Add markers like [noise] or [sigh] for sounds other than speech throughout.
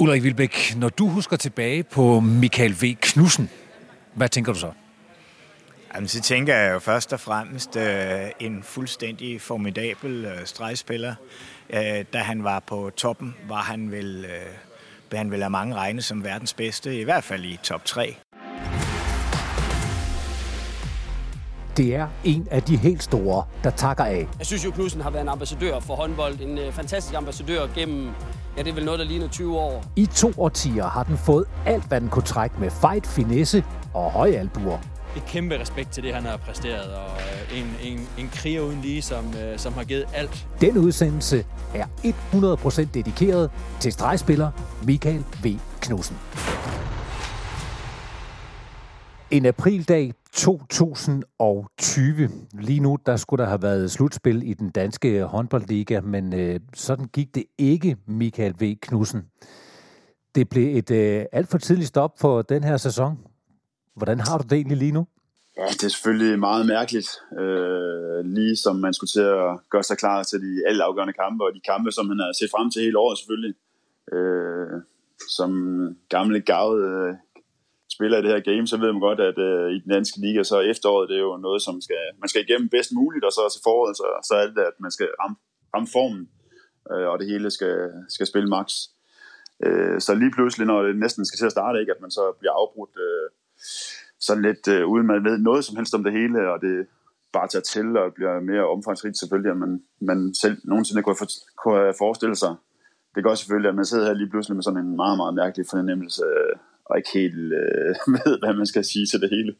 Ulrik Vilbæk, når du husker tilbage på Michael V. Knudsen, hvad tænker du så? Jamen, så tænker jeg jo først og fremmest øh, en fuldstændig formidabel øh, stregspiller. Øh, da han var på toppen, var han vel, øh, han vel af mange regne som verdens bedste, i hvert fald i top 3. Det er en af de helt store, der takker af. Jeg synes jo, Knudsen har været en ambassadør for håndbold. En øh, fantastisk ambassadør gennem, ja, det er vel noget, der ligner 20 år. I to årtier har den fået alt, hvad den kunne trække med fight, finesse og høje albuer et kæmpe respekt til det, han har præsteret, og øh, en, en, en kriger uden lige, som, øh, som har givet alt. Den udsendelse er 100% dedikeret til stregspiller Michael V. Knudsen. En aprildag 2020. Lige nu, der skulle der have været slutspil i den danske håndboldliga, men øh, sådan gik det ikke, Michael V. Knudsen. Det blev et øh, alt for tidligt stop for den her sæson. Hvordan har du det egentlig lige nu? Ja, det er selvfølgelig meget mærkeligt. Øh, lige som man skulle til at gøre sig klar til de alle afgørende kampe, og de kampe, som man har set frem til hele året selvfølgelig. Øh, som gamle gavet øh, spiller i det her game, så ved man godt, at øh, i den danske liga, så efteråret, det er jo noget, som skal, man skal igennem bedst muligt, og så til foråret, så, så er det, at man skal ramme, ramme formen, øh, og det hele skal, skal spille max. Øh, så lige pludselig, når det næsten skal til at starte, ikke, at man så bliver afbrudt øh, sådan lidt øh, uden man ved noget som helst om det hele, og det bare tager til og bliver mere omfangsrigt selvfølgelig, end man, man selv nogensinde kunne, for, kunne forestille sig. Det gør selvfølgelig, at man sidder her lige pludselig med sådan en meget, meget mærkelig fornemmelse, øh, og ikke helt øh, [laughs] ved, hvad man skal sige til det hele.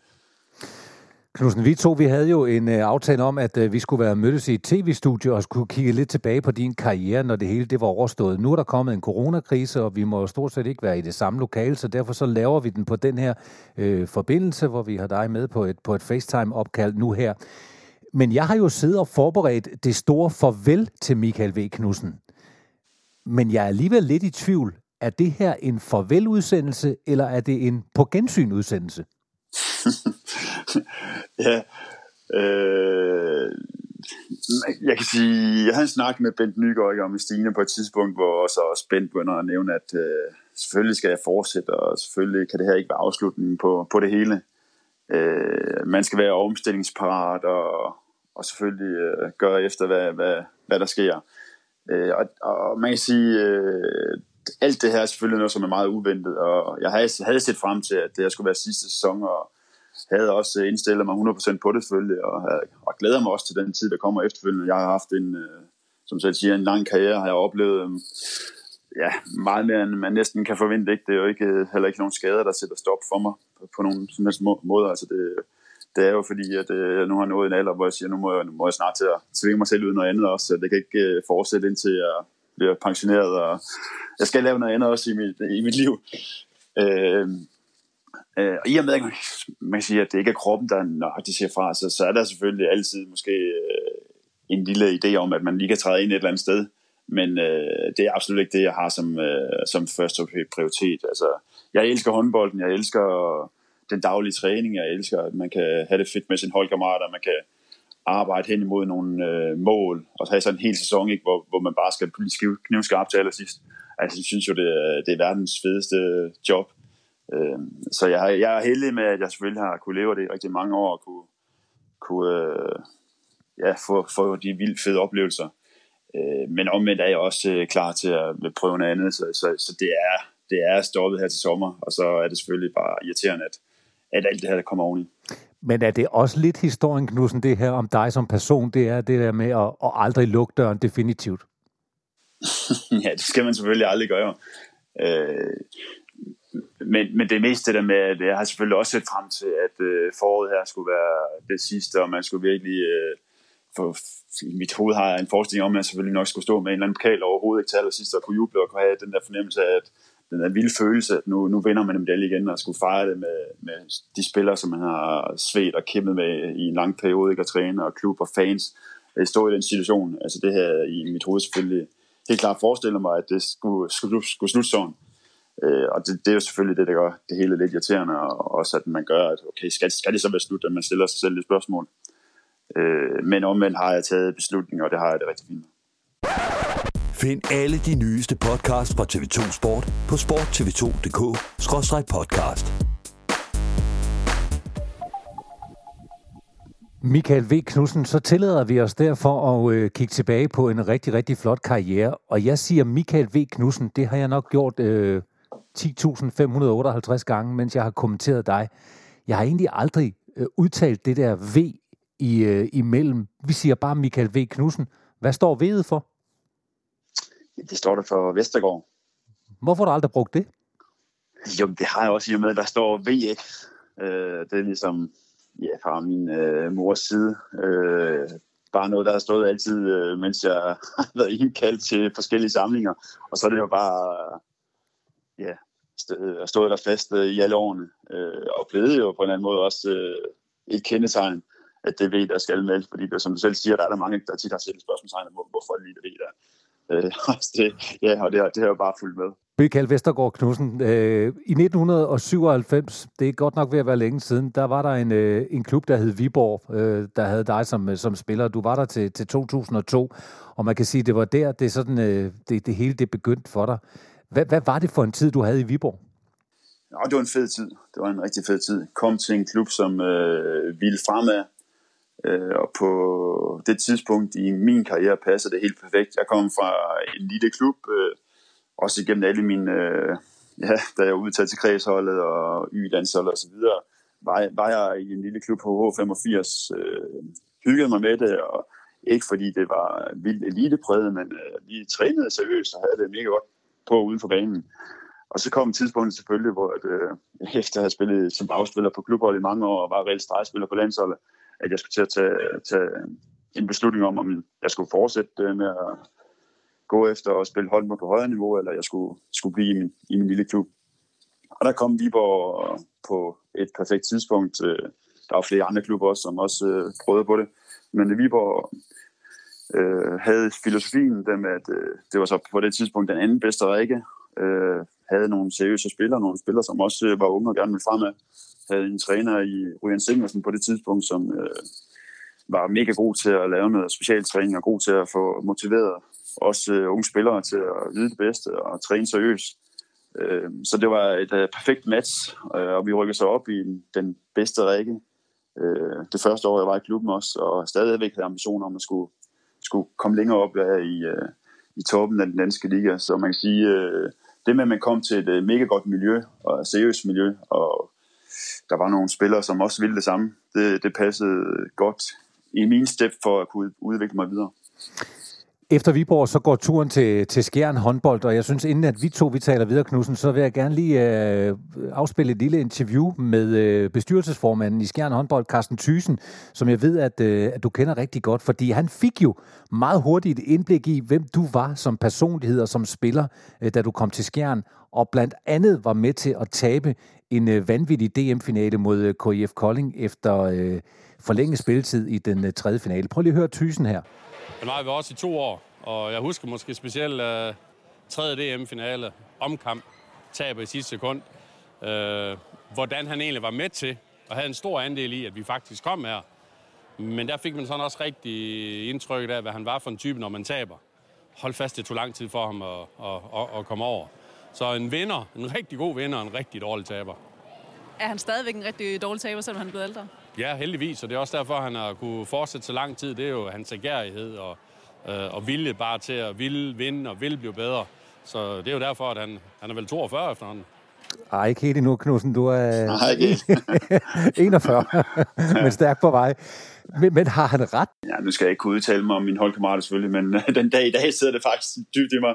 Knudsen, vi to vi havde jo en øh, aftale om, at øh, vi skulle være mødtes i et tv-studie og skulle kigge lidt tilbage på din karriere, når det hele det var overstået. Nu er der kommet en coronakrise, og vi må jo stort set ikke være i det samme lokale, så derfor så laver vi den på den her øh, forbindelse, hvor vi har dig med på et, på et FaceTime-opkald nu her. Men jeg har jo siddet og forberedt det store farvel til Michael V. Knudsen. Men jeg er alligevel lidt i tvivl. Er det her en farveludsendelse, eller er det en på gensyn udsendelse? [laughs] ja, øh, jeg kan sige, jeg havde en snak med Bent Nygaard om Stine på et tidspunkt, hvor også Bent begynder at nævne, at øh, selvfølgelig skal jeg fortsætte, og selvfølgelig kan det her ikke være afslutningen på, på det hele. Øh, man skal være omstillingsparat og, og selvfølgelig øh, gøre efter, hvad, hvad, hvad der sker. Øh, og, og man kan sige, øh, alt det her er selvfølgelig noget, som er meget uventet, og jeg havde, havde set frem til, at det her skulle være sidste sæson, og havde også indstillet mig 100% på det selvfølgelig, og, og glæder mig også til den tid, der kommer efterfølgende. Jeg har haft en, øh, som selv siger, en lang karriere, har jeg oplevet øhm, ja, meget mere, end man næsten kan forvente. Ikke? Det er jo ikke, øh, heller ikke nogen skader, der sætter stop for mig på nogen som helst måde. Altså det, det er jo fordi, at jeg nu har nået en alder, hvor jeg siger, nu må jeg, nu må jeg snart til at tvinge mig selv ud noget andet også. Så det kan ikke fortsætte indtil jeg bliver pensioneret, og jeg skal lave noget andet også i mit, i mit liv. Øh, øh, og i og med, at man kan sige, at det ikke er kroppen, der nøjagtigt siger fra, så, så er der selvfølgelig altid måske øh, en lille idé om, at man lige kan træde ind et eller andet sted. Men øh, det er absolut ikke det, jeg har som, øh, som første prioritet. Altså, jeg elsker håndbolden, jeg elsker den daglige træning, jeg elsker, at man kan have det fedt med sine holdkammerater, man kan arbejde hen imod nogle øh, mål, og have sådan en hel sæson, ikke, hvor, hvor man bare skal blive knivskarp til allersidst. Altså, jeg synes jo, det, det er verdens fedeste job. Øh, så jeg, jeg er heldig med, at jeg selvfølgelig har kunne leve det i rigtig mange år, og kunne, kunne øh, ja, få, få de vildt fede oplevelser. Øh, men omvendt er jeg også øh, klar til at prøve noget andet, så, så, så det, er, det er stoppet her til sommer, og så er det selvfølgelig bare irriterende, at, at alt det her der kommer oveni. Men er det også lidt historien, Knudsen, det her om dig som person, det er det der med at, at aldrig lukke døren definitivt? [laughs] ja, det skal man selvfølgelig aldrig gøre. Øh, men, men det meste der med, at jeg har selvfølgelig også set frem til, at øh, foråret her skulle være det sidste, og man skulle virkelig... Øh, for, i mit hoved har jeg en forestilling om, at jeg selvfølgelig nok skulle stå med en eller anden pokal overhovedet ikke til allersidst, og kunne juble og kunne have den der fornemmelse af, at den der vilde følelse, at nu, nu vinder man en medalje igen, og skulle fejre det med, med de spillere, som man har svedt og kæmpet med i en lang periode, ikke? og træne og klub og fans, at stå i den situation. Altså det her i mit hoved selvfølgelig helt klart forestiller mig, at det skulle, skulle, skulle slutte sådan. Øh, og det, det, er jo selvfølgelig det, der gør det hele lidt irriterende, og også at man gør, at okay, skal, skal det så være slut, at man stiller sig selv et spørgsmål. Øh, men omvendt har jeg taget beslutninger, og det har jeg det rigtig fint med. Find alle de nyeste podcasts fra TV2 Sport på sporttv2.dk-podcast. Michael V. Knudsen, så tillader vi os derfor at øh, kigge tilbage på en rigtig, rigtig flot karriere. Og jeg siger Michael V. Knudsen, det har jeg nok gjort øh, 10.558 gange, mens jeg har kommenteret dig. Jeg har egentlig aldrig øh, udtalt det der V i, øh, imellem. Vi siger bare Michael V. Knudsen. Hvad står V'et for? Det står der for Vestergaard. Hvorfor har du aldrig brugt det? Jo, det har jeg også i og med, at der står VX. Øh, det er ligesom ja, fra min øh, mors side. Øh, bare noget, der har stået altid, øh, mens jeg har været indkaldt til forskellige samlinger. Og så er det jo bare ja, stået der fast øh, i alle årene. Øh, og blevet jo på en anden måde også øh, et kendetegn, at det ved, der skal med. Fordi det, som du selv siger, der er der mange, der tit har stillet spørgsmålstegn, hvor, hvorfor lige det ved der. Øh, [laughs] det, ja, og det, det har jo bare fulgt med. Michael Vestergaard Knudsen, øh, i 1997, det er godt nok ved at være længe siden, der var der en, øh, en klub, der hed Viborg, øh, der havde dig som, som spiller. Du var der til, til 2002, og man kan sige, det var der, det, sådan, øh, det, det hele det begyndte for dig. Hvad, hvad var det for en tid, du havde i Viborg? Ja, det var en fed tid. Det var en rigtig fed tid. Kom til en klub, som øh, ville fremad, øh, og på det tidspunkt i min karriere passede det helt perfekt. Jeg kom fra en lille klub, øh, også igennem alle mine, øh, ja, da jeg udtaget til kredsholdet og y-landsholdet og så videre, var, var jeg i en lille klub på H85, øh, hyggede mig med det, og ikke fordi det var vildt elitepræget, men øh, vi trænede seriøst og havde det mega godt på uden for banen. Og så kom tidspunktet selvfølgelig, hvor at, øh, [laughs] efter at have spillet som bagspiller på klubhold i mange år og var reelt stregspiller på landsholdet, at jeg skulle til at tage, tage en beslutning om, om jeg skulle fortsætte øh, med at gå efter at spille håndbold på højere niveau, eller jeg skulle, skulle blive i min, i min lille klub. Og der kom Viborg på et perfekt tidspunkt. Øh, der var flere andre klubber også, som også øh, prøvede på det. Men Viborg øh, havde filosofien dem, at øh, det var så på det tidspunkt den anden bedste række. Øh, havde nogle seriøse spillere, nogle spillere, som også øh, var unge og gerne ville fremad. Havde en træner i Ryan Singersen på det tidspunkt, som øh, var mega god til at lave noget specialtræning og god til at få motiveret også øh, unge spillere til at vide det bedste og træne seriøst. Øh, så det var et øh, perfekt match, øh, og vi rykkede så op i den bedste række. Øh, det første år, jeg var i klubben også, og stadigvæk havde ambitioner om at skulle, skulle komme længere op ja, i, øh, i toppen af den danske liga. Så man kan sige, øh, det med, at man kom til et øh, mega godt miljø, og et seriøst miljø, og der var nogle spillere, som også ville det samme, det, det passede godt i min step for at kunne udvikle mig videre. Efter Viborg, så går turen til, til Skjern håndbold, og jeg synes, inden at vi to vi taler videre, Knudsen, så vil jeg gerne lige øh, afspille et lille interview med øh, bestyrelsesformanden i Skjern håndbold, Carsten Thysen, som jeg ved, at, øh, at du kender rigtig godt, fordi han fik jo meget hurtigt et indblik i, hvem du var som personlighed og som spiller, øh, da du kom til Skjern, og blandt andet var med til at tabe en øh, vanvittig DM-finale mod øh, KIF Kolding efter øh, forlænget spilletid i den øh, tredje finale. Prøv lige at høre Thysen her. Den var vi også i to år, og jeg husker måske specielt øh, uh, 3. DM-finale, omkamp, taber i sidste sekund. Uh, hvordan han egentlig var med til, og havde en stor andel i, at vi faktisk kom her. Men der fik man sådan også rigtig indtryk af, hvad han var for en type, når man taber. Hold fast, det tog lang tid for ham at, at, at, at komme over. Så en vinder, en rigtig god vinder, og en rigtig dårlig taber. Er han stadigvæk en rigtig dårlig taber, selvom han er blevet ældre? Ja, heldigvis, og det er også derfor, han har kunne fortsætte så lang tid. Det er jo hans agerighed og, øh, og vilje bare til at ville vinde og ville blive bedre. Så det er jo derfor, at han, han er vel 42 efterhånden. Ej, ikke helt endnu, Knudsen. Du er [laughs] Nej, ikke 41, [laughs] [laughs] men stærk på vej. Men, men har han ret? Ja, nu skal jeg ikke kunne udtale mig om min holdkammerater selvfølgelig, men den dag i dag sidder det faktisk dybt i mig.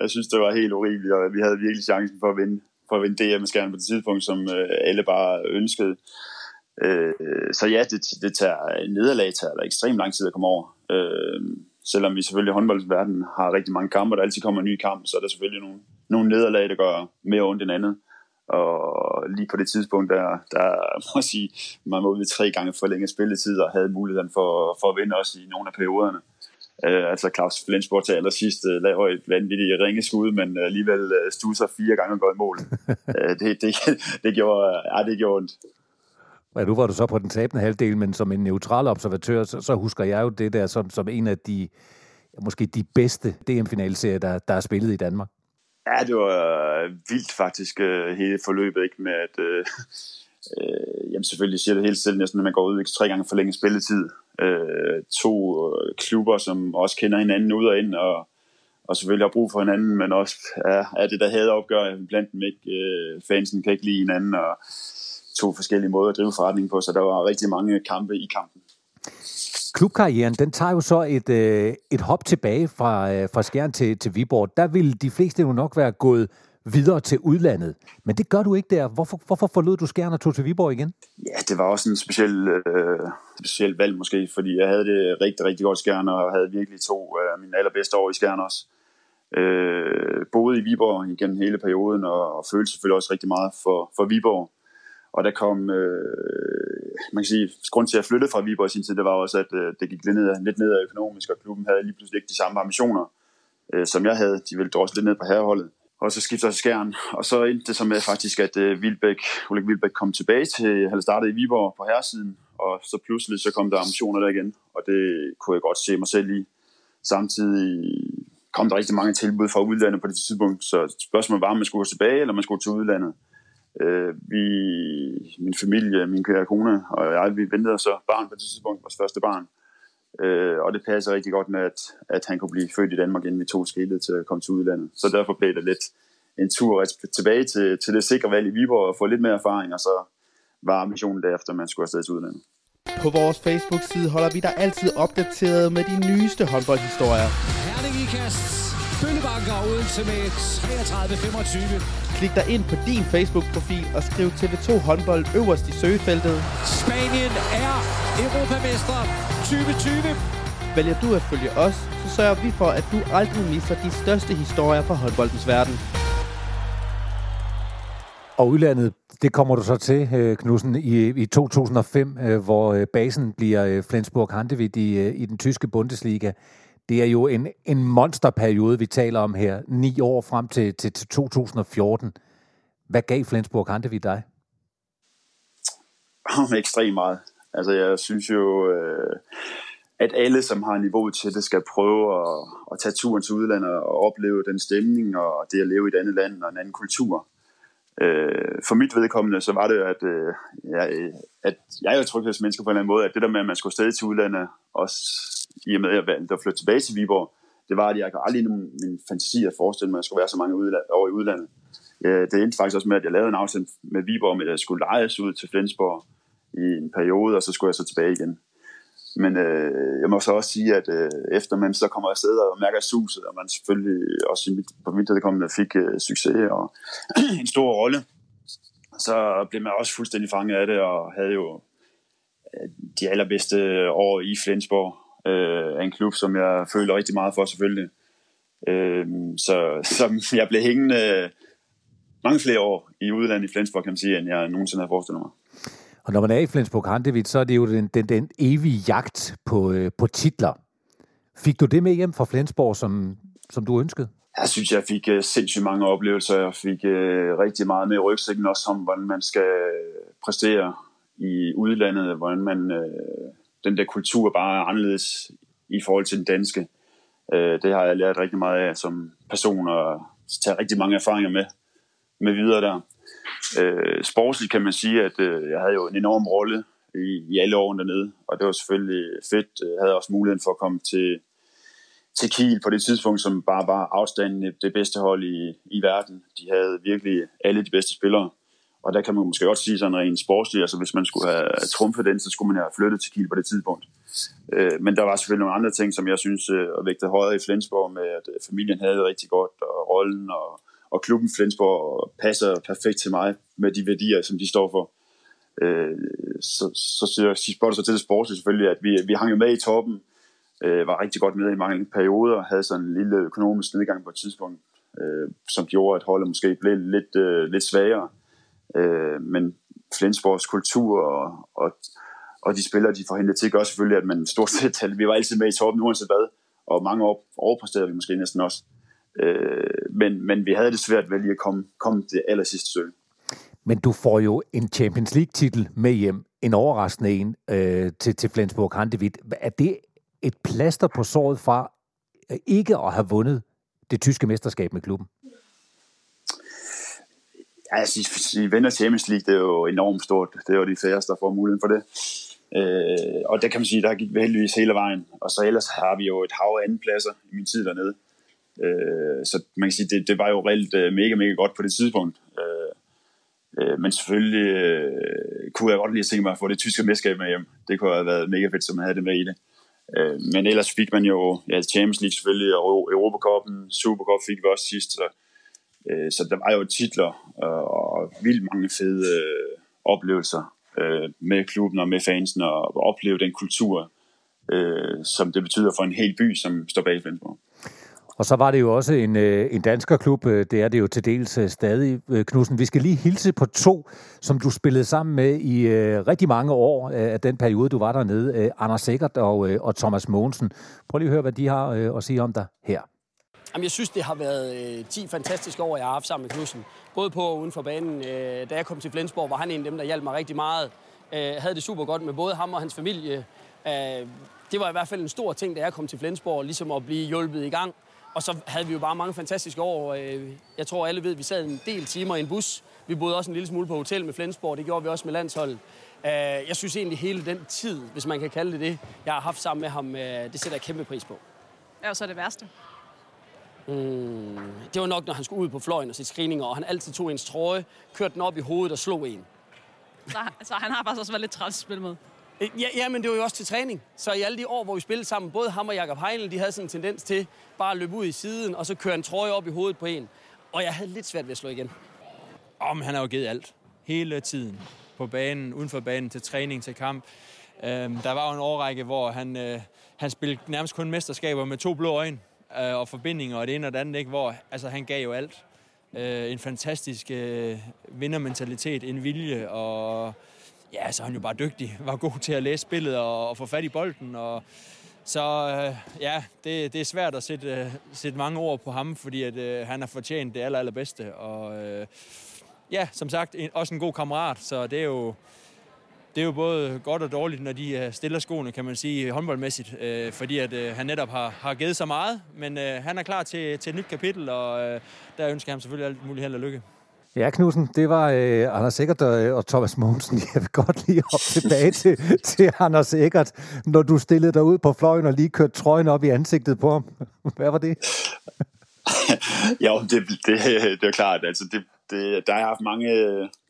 Jeg synes, det var helt urimeligt, og vi havde virkelig chancen for at vinde, for at vinde DM-skærmen på det tidspunkt, som øh, alle bare ønskede. Øh, så ja, det, det tager nederlag tager der ekstremt lang tid at komme over. Øh, selvom vi selvfølgelig i håndboldsverdenen har rigtig mange kampe, og der altid kommer en ny kamp, så er der selvfølgelig nogle, nogle nederlag, der gør mere ondt end andet. Og lige på det tidspunkt, der, der må jeg sige, man var ude tre gange for længe spilletid, og havde muligheden for, for at vinde også i nogle af perioderne. Uh, altså Claus Flensborg til allersidst uh, laver et vanvittigt ringeskud, men uh, alligevel uh, stuser fire gange og går i mål. uh, [laughs] det, det, det, gjorde, ja, det gjorde ondt. Ja, nu var du så på den tabende halvdel, men som en neutral observatør, så, så husker jeg jo det der som, som en af de, måske de bedste DM-finalserier, der, der er spillet i Danmark. Ja, det var øh, vildt faktisk øh, hele forløbet, ikke med at... Øh, øh, jamen selvfølgelig siger det helt selv næsten, at man går ud ikke tre gange for længe spilletid. Øh, to øh, klubber, som også kender hinanden ud og ind, og, og selvfølgelig har brug for hinanden, men også er, er det der havde opgør blandt dem ikke. Øh, fansen kan ikke lide hinanden, og to forskellige måder at drive forretning på, så der var rigtig mange kampe i kampen. Klubkarrieren, den tager jo så et, øh, et hop tilbage fra, øh, fra Skjern til, til Viborg. Der vil de fleste jo nok være gået videre til udlandet. Men det gør du ikke der. Hvorfor, hvorfor forlod du Skjern og tog til Viborg igen? Ja, det var også en speciel, øh, speciel valg måske, fordi jeg havde det rigtig, rigtig godt i Skjern, og havde virkelig to af mine allerbedste år i Skjern også. Øh, boede i Viborg igennem hele perioden, og, og følte selvfølgelig også rigtig meget for, for Viborg. Og der kom, øh, man kan sige, grund til at flytte fra Viborg i sin tid, det var også, at øh, det gik lidt ned, lidt ned økonomisk, og klubben havde lige pludselig ikke de samme ambitioner, øh, som jeg havde. De ville drosle lidt ned på herreholdet. Og så skifter jeg skærn. Og så endte det så med faktisk, at øh, Vilbæk, Ulrik Vilbæk kom tilbage til, han startede i Viborg på herresiden, og så pludselig så kom der ambitioner der igen, og det kunne jeg godt se mig selv i. Samtidig kom der rigtig mange tilbud fra udlandet på det tidspunkt, så spørgsmålet var, om man skulle gå tilbage, eller man skulle til udlandet. Øh, vi, min familie, min kære kone og jeg, vi ventede så barn på det tidspunkt, vores første barn. Øh, og det passer rigtig godt med, at, at han kunne blive født i Danmark, inden vi tog skillet til at komme til udlandet. Så derfor blev det lidt en tur tilbage til, til det sikre valg i Viborg og få lidt mere erfaring, og så var ambitionen derefter, at man skulle afsted til udlandet. På vores Facebook-side holder vi dig altid opdateret med de nyeste håndboldhistorier. Herning i kast. Bøllebanker Odense med 33-25. Klik dig ind på din Facebook-profil og skriv TV2 håndbold øverst i søgefeltet. Spanien er europamester 2020. Vælger du at følge os, så sørger vi for, at du aldrig misser de største historier fra håndboldens verden. Og udlandet, det kommer du så til, øh, Knudsen, i, i 2005, øh, hvor øh, basen bliver Flensburg Handewitt i, i den tyske Bundesliga. Det er jo en, en monsterperiode, vi taler om her, ni år frem til, til, til 2014. Hvad gav Flensburg Handewitt dig? Om Ekstremt meget. Altså, jeg synes jo, øh, at alle, som har niveau til det, skal prøve at, at tage turen til udlandet og opleve den stemning og det at leve i et andet land og en anden kultur. Øh, for mit vedkommende, så var det, at, øh, jeg, at jeg er jo tryghedsmenneske på en eller anden måde, at det der med, at man skulle stadig til udlandet, også i og med, at jeg valgte at flytte tilbage til Viborg, det var, at jeg aldrig i min fantasi at forestille mig, at jeg skulle være så mange udland, over i udlandet. Øh, det endte faktisk også med, at jeg lavede en aftale med Viborg, med at jeg skulle lejes ud til Flensborg i en periode, og så skulle jeg så tilbage igen. Men øh, jeg må så også sige, at øh, efter man så kommer afsted og mærker suset, og man selvfølgelig også i mit, på mit vedkommende fik øh, succes og [clears throat] en stor rolle, så blev man også fuldstændig fanget af det, og havde jo øh, de allerbedste år i Flensborg, øh, en klub, som jeg føler rigtig meget for selvfølgelig. Øh, så som [laughs] jeg blev hængende mange flere år i udlandet i Flensborg, kan man sige, end jeg nogensinde havde forestillet mig. Og når man er i Flensburg Handewitt, så er det jo den, den, den evige jagt på, øh, på titler. Fik du det med hjem fra Flensborg, som, som du ønskede? Jeg synes, jeg fik uh, sindssygt mange oplevelser. Jeg fik uh, rigtig meget med i rygsækken også om, hvordan man skal præstere i udlandet, hvordan man, uh, den der kultur bare er anderledes i forhold til den danske. Øh, det har jeg lært rigtig meget af som person, og tager rigtig mange erfaringer med, med videre der. Øh, sportsligt kan man sige, at øh, jeg havde jo en enorm rolle i, i alle årene dernede, og det var selvfølgelig fedt. Jeg havde også muligheden for at komme til, til Kiel på det tidspunkt, som bare var afstanden det bedste hold i, i verden. De havde virkelig alle de bedste spillere, og der kan man måske godt sige sådan rent sportsligt, altså hvis man skulle have trumfet den, så skulle man have flyttet til Kiel på det tidspunkt. Øh, men der var selvfølgelig nogle andre ting, som jeg synes øh, vægtede højere i Flensborg, med at øh, familien havde det rigtig godt, og rollen, og og klubben Flensborg passer perfekt til mig med de værdier, som de står for. Øh, så, så, så spørger du så til det sportslige selvfølgelig, at vi, vi hang jo med i toppen, øh, var rigtig godt med i mange perioder, havde sådan en lille økonomisk nedgang på et tidspunkt, øh, som gjorde, at holdet måske blev lidt, øh, lidt svagere. Øh, Øh, men Flensborgs kultur og, og, og de spillere, de forhindrede til, gør selvfølgelig, at man stort set, [laughs] vi var altid med i toppen, uanset hvad, og mange år overpræsterede vi måske næsten også. Øh, men, men vi havde det svært ved lige at komme, komme til aller sidste stykke. Men du får jo en Champions League-titel med hjem, en overraskende en øh, til, til Flensburg Handewitt. Er det et plaster på såret fra øh, ikke at have vundet det tyske mesterskab med klubben? Ja, altså, I vinder Champions League, det er jo enormt stort. Det er jo de færreste, der får muligheden for det. Øh, og der kan man sige, der gik vi heldigvis hele vejen. Og så ellers har vi jo et hav af pladser i min tid dernede. Øh, så man kan sige, det, det var jo reelt øh, mega, mega godt på det tidspunkt. Øh, øh, men selvfølgelig øh, kunne jeg godt lige tænke mig at få det tyske mesterskab med hjem. Det kunne have været mega fedt, som man havde det med i det. Øh, men ellers fik man jo ja, Champions League selvfølgelig, og Europacupen, Supercup fik vi også sidst. Så, øh, Øh, så der var jo titler øh, og vildt mange fede øh, oplevelser øh, med klubben og med fansen og opleve den kultur, øh, som det betyder for en hel by, som står bag Flensborg. Og så var det jo også en, øh, en danskerklub, øh, det er det jo til dels stadig, Knudsen. Vi skal lige hilse på to, som du spillede sammen med i rigtig mange år af den periode, du var dernede. Øh, Anders Sikkert og, og Thomas Mogensen. Prøv lige at høre, hvad de har at sige om dig her. Jamen, jeg synes, det har været øh, 10 fantastiske år, jeg har haft sammen med Knudsen. Både på og uden for banen. Øh, da jeg kom til Flensborg, var han en af dem, der hjalp mig rigtig meget. Øh, havde det super godt med både ham og hans familie. Øh, det var i hvert fald en stor ting, da jeg kom til Flensborg, ligesom at blive hjulpet i gang. Og så havde vi jo bare mange fantastiske år. Øh, jeg tror, alle ved, at vi sad en del timer i en bus. Vi boede også en lille smule på hotel med Flensborg. Det gjorde vi også med landsholdet. Øh, jeg synes egentlig, hele den tid, hvis man kan kalde det det, jeg har haft sammen med ham, øh, det sætter jeg kæmpe pris på. Ja, og så det værste. Mm, det var nok, når han skulle ud på fløjen og se screeninger, og han altid tog ens trøje, kørte den op i hovedet og slog en. Så, så han har faktisk også været lidt træt at spille med. Ja, ja, men det var jo også til træning. Så i alle de år, hvor vi spillede sammen, både ham og Jakob Heinl, de havde sådan en tendens til bare at løbe ud i siden, og så køre en trøje op i hovedet på en. Og jeg havde lidt svært ved at slå igen. Om han har jo givet alt. Hele tiden. På banen, uden for banen, til træning, til kamp. Øhm, der var jo en årrække, hvor han, øh, han spillede nærmest kun mesterskaber med to blå øjne øh, og forbindinger og det ene og det andet, ikke? hvor altså, han gav jo alt. Øh, en fantastisk øh, vindermentalitet, en vilje, og ja, så er han jo bare dygtig. [laughs] Var god til at læse spillet og, og få fat i bolden, og så øh, ja, det, det er svært at sætte, øh, sætte mange ord på ham, fordi at, øh, han har fortjent det aller, allerbedste. Og øh, ja, som sagt, en, også en god kammerat, så det er jo det er jo både godt og dårligt, når de øh, stiller skoene, kan man sige, håndboldmæssigt, øh, fordi at øh, han netop har, har givet så meget, men øh, han er klar til, til et nyt kapitel, og øh, der ønsker jeg ham selvfølgelig alt muligt held og lykke. Ja, Knudsen, det var øh, Anders Sikkert og, og Thomas Mogensen. [laughs] Jeg vil godt lige op tilbage til, til Anders Sikkert, når du stillede dig ud på fløjen og lige kørte trøjen op i ansigtet på ham. [laughs] Hvad var det? [laughs] ja, det, det, det er klart. Altså, det, det, der har jeg haft mange,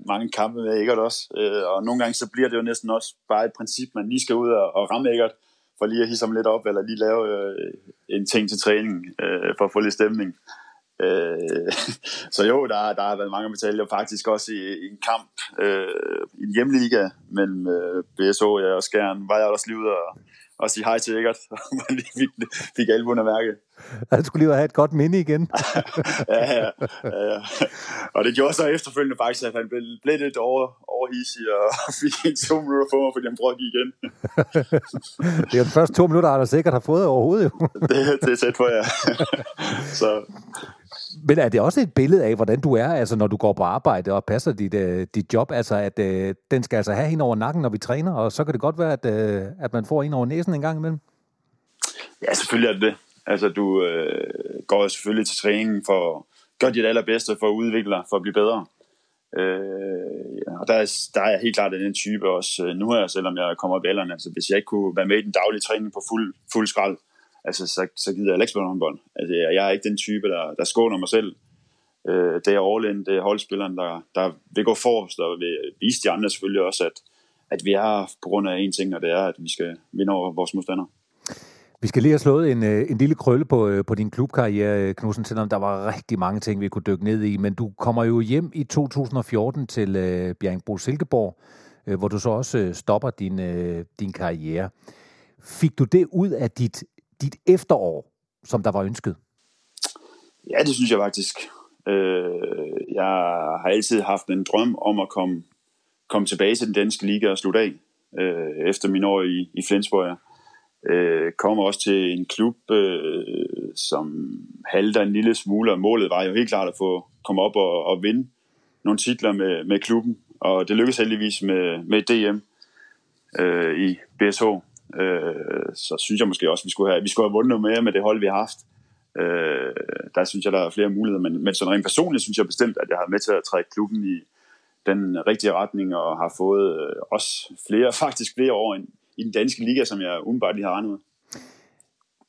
mange kampe med Eggert også, øh, og nogle gange så bliver det jo næsten også bare et princip, man lige skal ud og, og ramme Eggert, for lige at hisse ham lidt op, eller lige lave øh, en ting til træning, øh, for at få lidt stemning. Øh, [laughs] så jo, der, der har været mange medaljer, faktisk også i, i en kamp øh, i en hjemliga mellem øh, BSO og Skjern, var jeg også lige ude og, og sige hej til Eggert, [laughs] og lige fik, fik albuen af mærke. Han skulle lige have et godt minde igen. [laughs] ja, ja, ja, ja. Og det gjorde så efterfølgende faktisk, at han blev, blev lidt over, overhisig og [laughs] fik en to minutter for mig, fordi han prøvede at give igen. det er de første to minutter, han sikkert har fået overhovedet. Jo. det, det er tæt på, ja. så, men er det også et billede af, hvordan du er, altså når du går på arbejde og passer dit, øh, dit job, altså at øh, den skal altså have hende over nakken, når vi træner, og så kan det godt være, at, øh, at man får en over næsen en gang imellem? Ja, selvfølgelig er det det. Altså du øh, går selvfølgelig til træning for at gøre dit allerbedste for at udvikle dig, for at blive bedre. Øh, ja, og der er, der er jeg helt klart den type også nu her, selvom jeg kommer op i alderen. Altså hvis jeg ikke kunne være med i den daglige træning på fuld, fuld skrald, altså, så, så gider jeg ikke spille håndbold. Altså, jeg er ikke den type, der, der skåner mig selv. Øh, det er all det er holdspilleren, der, der vil gå forrest og vil vise de andre selvfølgelig også, at, at vi er på grund af en ting, og det er, at vi skal vinde over vores modstandere. Vi skal lige have slået en, øh, en lille krølle på, øh, på din klubkarriere, øh, Knudsen, selvom der var rigtig mange ting, vi kunne dykke ned i. Men du kommer jo hjem i 2014 til øh, Bjergbro Silkeborg, øh, hvor du så også stopper din, øh, din karriere. Fik du det ud af dit dit efterår, som der var ønsket? Ja, det synes jeg faktisk. Øh, jeg har altid haft en drøm om at komme, komme tilbage til den danske liga og slutte af øh, efter min år i, i Flensborg. Jeg øh, kom også til en klub, øh, som halter en lille smule, og målet var jo helt klart at få komme op og, og vinde nogle titler med, med klubben, og det lykkedes heldigvis med, med DM øh, i BSH øh, så synes jeg måske også, at vi skulle have, vi skulle have vundet noget mere med det hold, vi har haft. Øh, der synes jeg, der er flere muligheder, men, men sådan rent personligt synes jeg bestemt, at jeg har med til at trække klubben i den rigtige retning, og har fået øh, også flere, [laughs] faktisk flere år i, i den danske liga, som jeg umiddelbart lige har regnet med.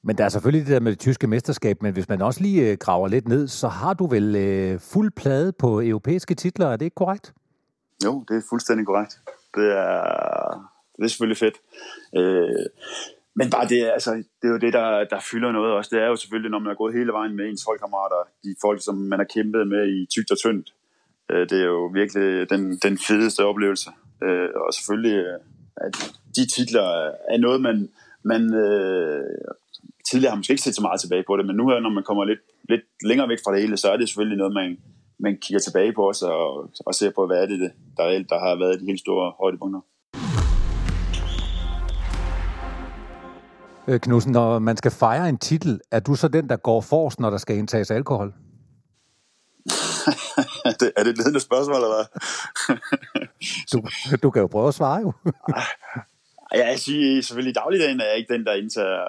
Men der er selvfølgelig det der med det tyske mesterskab, men hvis man også lige øh, graver lidt ned, så har du vel øh, fuld plade på europæiske titler, er det ikke korrekt? Jo, det er fuldstændig korrekt. Det er, det er selvfølgelig fedt. Øh, men bare det, altså, det er jo det, der, der fylder noget også. Det er jo selvfølgelig, når man er gået hele vejen med ens holdkammerater, de folk, som man har kæmpet med i tygt og tyndt. Øh, det er jo virkelig den, den fedeste oplevelse. Øh, og selvfølgelig, øh, at de titler er noget, man, man øh, tidligere har måske ikke set så meget tilbage på det, men nu her, når man kommer lidt, lidt længere væk fra det hele, så er det selvfølgelig noget, man, man kigger tilbage på os og, og ser på, hvad er det, der, reelt, der har været de helt store højdepunkter. Knudsen, når man skal fejre en titel, er du så den, der går forrest, når der skal indtages alkohol? [laughs] det, er det et ledende spørgsmål, eller hvad? [laughs] du, du kan jo prøve at svare jo. [laughs] ja, jeg siger selvfølgelig i dagligdagen er jeg ikke den, der indtager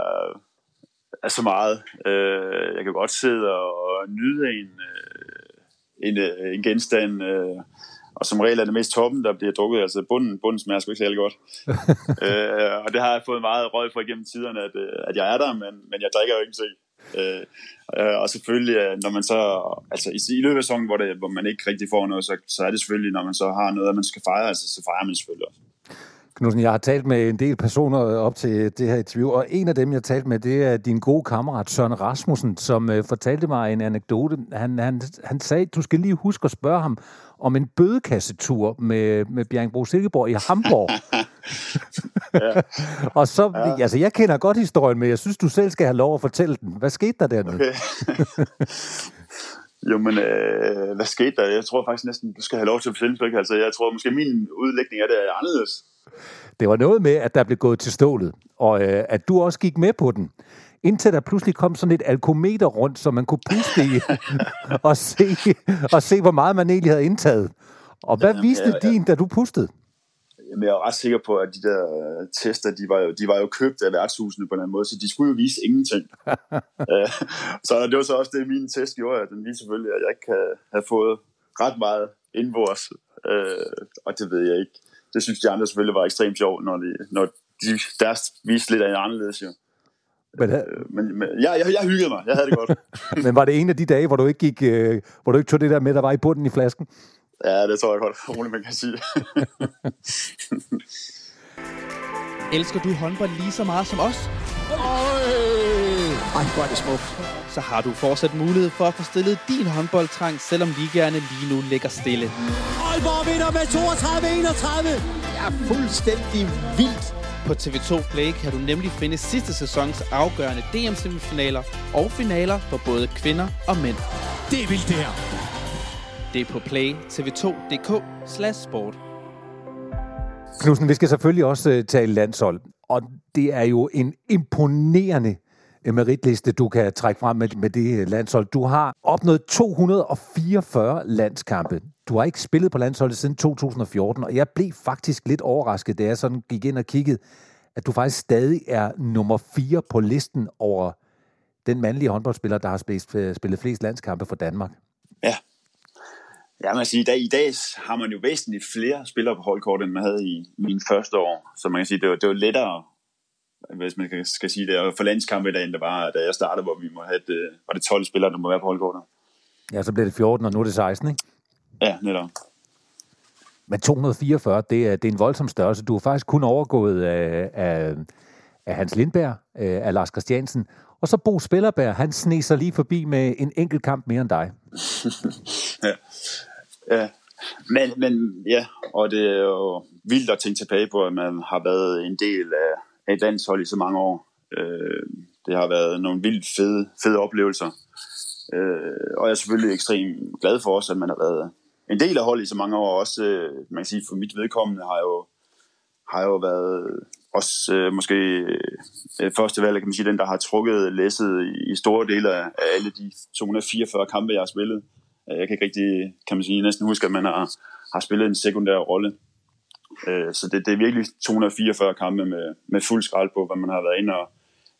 er så meget. Øh, jeg kan godt sidde og nyde en, en, en genstand, og som regel er det mest toppen, der bliver drukket. Altså bunden, bunden smager sgu ikke særlig godt. [laughs] øh, og det har jeg fået meget røg for igennem tiderne, at, at jeg er der, men, men jeg drikker jo ikke se. Øh, og selvfølgelig, når man så, altså i, i løbet af sæsonen, hvor, det, hvor man ikke rigtig får noget, så, så er det selvfølgelig, når man så har noget, at man skal fejre, altså, så fejrer man selvfølgelig også. Knudsen, jeg har talt med en del personer op til det her interview, og en af dem, jeg har talt med, det er din gode kammerat Søren Rasmussen, som fortalte mig en anekdote. Han, han, han sagde, du skal lige huske at spørge ham om en bødekassetur med, med Bjergbro Silkeborg i Hamburg. [laughs] ja. [laughs] og så, ja. altså jeg kender godt historien, men jeg synes, du selv skal have lov at fortælle den. Hvad skete der dernede? Okay. [laughs] Jo, men øh, hvad skete der? Jeg tror faktisk næsten, du skal have lov til at fortælle det. Altså, jeg tror måske, min udlægning af det er anderledes. Det var noget med, at der blev gået til stålet, og øh, at du også gik med på den. Indtil der pludselig kom sådan et alkometer rundt, så man kunne puste i [laughs] og, se, og se, hvor meget man egentlig havde indtaget. Og hvad viste ja, ja. din, da du pustede? Jamen, jeg er ret sikker på, at de der øh, tester, de var jo, de var jo købt af værtshusene på en anden måde, så de skulle jo vise ingenting. [laughs] Øh, så det var så også det, min test gjorde, at den viste selvfølgelig, at jeg ikke kan have fået ret meget indbords. Øh, og det ved jeg ikke det synes de andre selvfølgelig var ekstremt sjovt, når, de, når de, deres viste lidt af en anderledes jo. Men, øh, men, men ja, jeg, jeg hyggede mig. Jeg havde det godt. [laughs] men var det en af de dage, hvor du ikke gik, øh, hvor du ikke tog det der med, der var i bunden i flasken? Ja, det tror jeg godt, [laughs] roligt man kan sige. [laughs] Elsker du håndbold lige så meget som os? Ej, hvor er det smukt. Så har du fortsat mulighed for at få stillet din håndboldtrang, selvom ligaerne lige nu ligger stille. Aalborg vinder med 32-31. Det er fuldstændig vildt. På TV2 Play kan du nemlig finde sidste sæsons afgørende DM-semifinaler og finaler for både kvinder og mænd. Det er vildt det her. Det er på play tv2.dk sport. Knudsen, vi skal selvfølgelig også uh, tale landshold, og det er jo en imponerende øh, meritliste, du kan trække frem med, med det øh, landshold. Du har opnået 244 landskampe. Du har ikke spillet på landsholdet siden 2014, og jeg blev faktisk lidt overrasket, da jeg sådan gik ind og kiggede, at du faktisk stadig er nummer 4 på listen over den mandlige håndboldspiller, der har spillet, øh, spillet flest landskampe for Danmark. Ja, Ja, man siger, i dag, i dag har man jo væsentligt flere spillere på holdkort, end man havde i mine første år. Så man kan sige, det var, det var lettere, hvis man skal sige det, for landskampe i dag, end det var, da jeg startede, hvor vi må have det, var det 12 spillere, der må være på holdkortet. Ja, så blev det 14, og nu er det 16, ikke? Ja, netop. Men 244, det er, det er en voldsom størrelse. Du har faktisk kun overgået af, af, af Hans Lindberg, af Lars Christiansen, og så Bo Spillerberg, han sneser lige forbi med en enkelt kamp mere end dig. [laughs] ja. ja. Men, men ja, og det er jo vildt at tænke tilbage på, at man har været en del af, et landshold i så mange år. Øh, det har været nogle vildt fede, fede oplevelser. Øh, og jeg er selvfølgelig ekstremt glad for også, at man har været en del af holdet i så mange år. Også, øh, man kan sige, for mit vedkommende har jo, har jo været også øh, måske øh, første valg, kan man sige, den, der har trukket læsset i, i store dele af, af alle de 244 kampe, jeg har spillet. Øh, jeg kan ikke rigtig, kan man sige, næsten huske, at man har, har spillet en sekundær rolle. Øh, så det, det er virkelig 244 kampe med, med fuld skrald på, hvad man har været inde og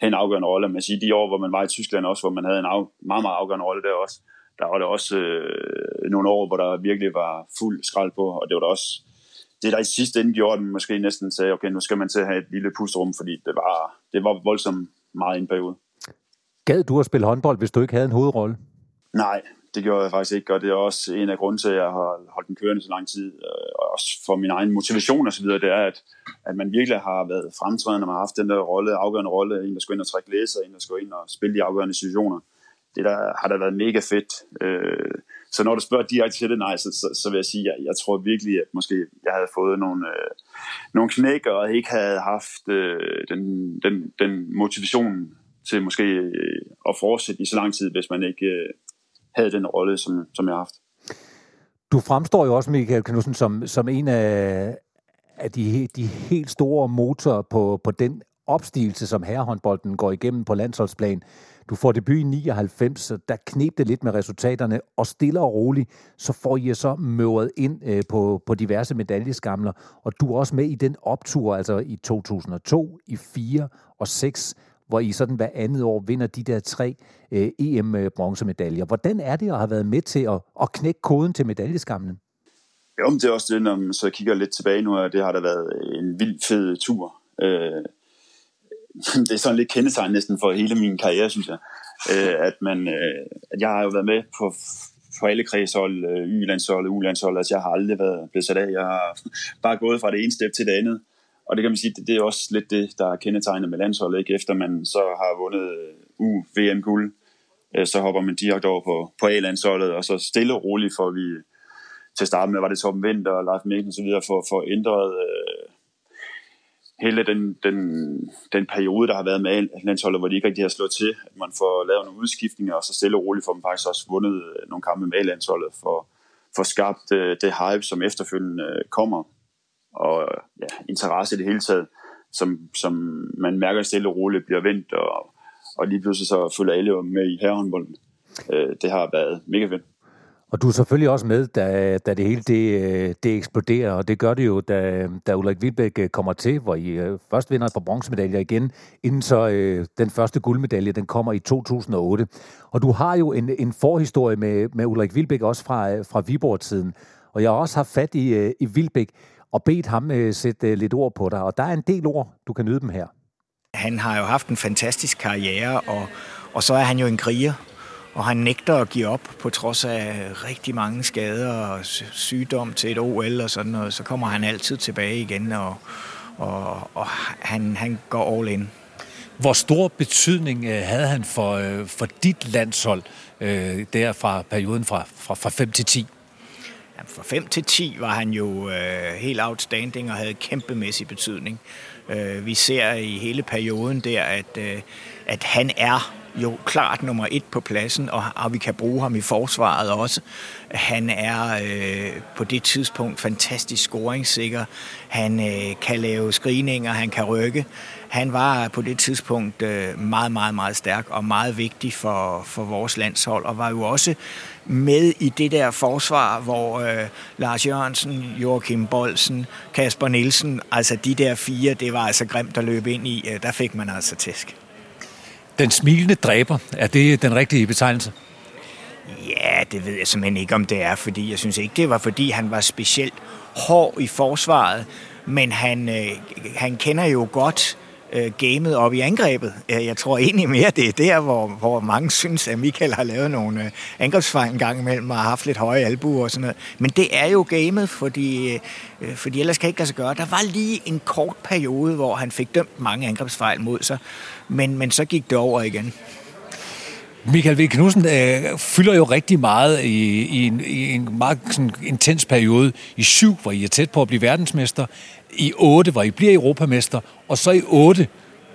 have en afgørende rolle. Man siger, de år, hvor man var i Tyskland også, hvor man havde en af, meget, meget afgørende rolle der også, der var det også øh, nogle år, hvor der virkelig var fuld skrald på, og det var da også det, der i sidste ende gjorde, at man måske næsten sagde, okay, nu skal man til at have et lille pusterum, fordi det var, det var voldsomt meget i en periode. Gad du at spille håndbold, hvis du ikke havde en hovedrolle? Nej, det gjorde jeg faktisk ikke, og det er også en af grunden til, at jeg har holdt den kørende så lang tid, øh, og også for min egen motivation osv., det er, at, at man virkelig har været fremtrædende, man har haft den der rolle, afgørende rolle, en der skulle ind og trække læser, en der skulle ind og spille de afgørende situationer. Det der har da været mega fedt. Øh, så når du spørger direkte til det, nej, så, så, så vil jeg sige, at jeg, jeg tror virkelig, at måske jeg havde fået nogle, øh, nogle knæk, og ikke havde haft øh, den, den, den motivation til måske øh, at fortsætte i så lang tid, hvis man ikke øh, havde den rolle, som, som jeg har haft. Du fremstår jo også, Michael Knudsen, som, som en af, af de, de helt store motorer på, på den opstigelse, som herrehåndbolden går igennem på landsholdsplan. Du får debut i 99, så der knep det lidt med resultaterne, og stille og roligt, så får I så møret ind øh, på, på diverse medaljeskamler, og du er også med i den optur, altså i 2002, i 4 og 6, hvor I sådan hver andet år vinder de der tre øh, EM-bronzemedaljer. Hvordan er det at have været med til at, at knække koden til medaljeskamlen? Jo, men det er også det, når man så kigger lidt tilbage nu, at det har da været en vild fed tur. Øh, [laughs] det er sådan lidt kendetegn næsten for hele min karriere, synes jeg. Øh, at, man, øh, at jeg har jo været med på, på alle kredshold, øh, Y-landshold, U-landshold, altså jeg har aldrig været blevet sat af. Jeg har [laughs] bare gået fra det ene step til det andet. Og det kan man sige, det, det er også lidt det, der er kendetegnet med landsholdet. Ikke? Efter man så har vundet øh, U-VM-guld, øh, så hopper man direkte over på, på A-landsholdet, og så stille og roligt får vi til at starte med, var det Torben Vinter og Leif Mikkelsen og så videre, for, for ændret øh, hele den, den, den periode, der har været med landsholdet, hvor de ikke rigtig har slået til, at man får lavet nogle udskiftninger, og så stille og roligt får man faktisk også vundet øh, nogle kampe med landsholdet for, for skabt øh, det hype, som efterfølgende øh, kommer, og ja, interesse i det hele taget, som, som man mærker stille og roligt bliver vendt, og, og lige pludselig så følger alle med i herrehåndbolden. Øh, det har været mega fedt. Og du er selvfølgelig også med, da, da det hele det, det eksploderer, og det gør det jo, da, da Ulrik Vilbæk kommer til, hvor I øh, først vinder et par bronzemedaljer igen, inden så øh, den første guldmedalje, den kommer i 2008. Og du har jo en, en forhistorie med, med Ulrik Vilbæk også fra, øh, fra Viborg-tiden, og jeg har også haft fat i, i Vilbæk og bedt ham øh, sætte lidt ord på dig, og der er en del ord, du kan nyde dem her. Han har jo haft en fantastisk karriere, og, og så er han jo en kriger, og han nægter at give op på trods af rigtig mange skader og sygdom til et OL og sådan noget. Så kommer han altid tilbage igen, og, og, og han, han går all in. Hvor stor betydning øh, havde han for, øh, for dit landshold øh, der fra perioden fra, fra, fra 5 til 10? Fra 5 til 10 var han jo øh, helt outstanding og havde kæmpemæssig betydning. Øh, vi ser i hele perioden der, at, øh, at han er jo klart nummer et på pladsen, og, og vi kan bruge ham i forsvaret også. Han er øh, på det tidspunkt fantastisk scoringssikker. Han øh, kan lave screeninger, han kan rykke. Han var på det tidspunkt øh, meget, meget, meget stærk og meget vigtig for, for vores landshold, og var jo også med i det der forsvar, hvor øh, Lars Jørgensen, Joachim Bolsen, Kasper Nielsen, altså de der fire, det var altså grimt at løbe ind i. Øh, der fik man altså tæsk. Den smilende dræber, er det den rigtige betegnelse? Ja, det ved jeg simpelthen ikke, om det er, fordi jeg synes ikke, det var, fordi han var specielt hård i forsvaret, men han, øh, han kender jo godt øh, gamet op i angrebet. Øh, jeg tror egentlig mere, det er der, hvor, hvor mange synes, at Michael har lavet nogle øh, angrebsfejl en gang imellem og har haft lidt høje albuer og sådan noget. Men det er jo gamet, fordi, øh, øh fordi ellers kan ikke lade sig gøre. Der var lige en kort periode, hvor han fik dømt mange angrebsfejl mod sig, men, men så gik det over igen. Michael V. Knudsen øh, fylder jo rigtig meget i, i, en, i en meget sådan, intens periode. I syv, hvor I er tæt på at blive verdensmester. I 8, hvor I bliver europamester. Og så i 8,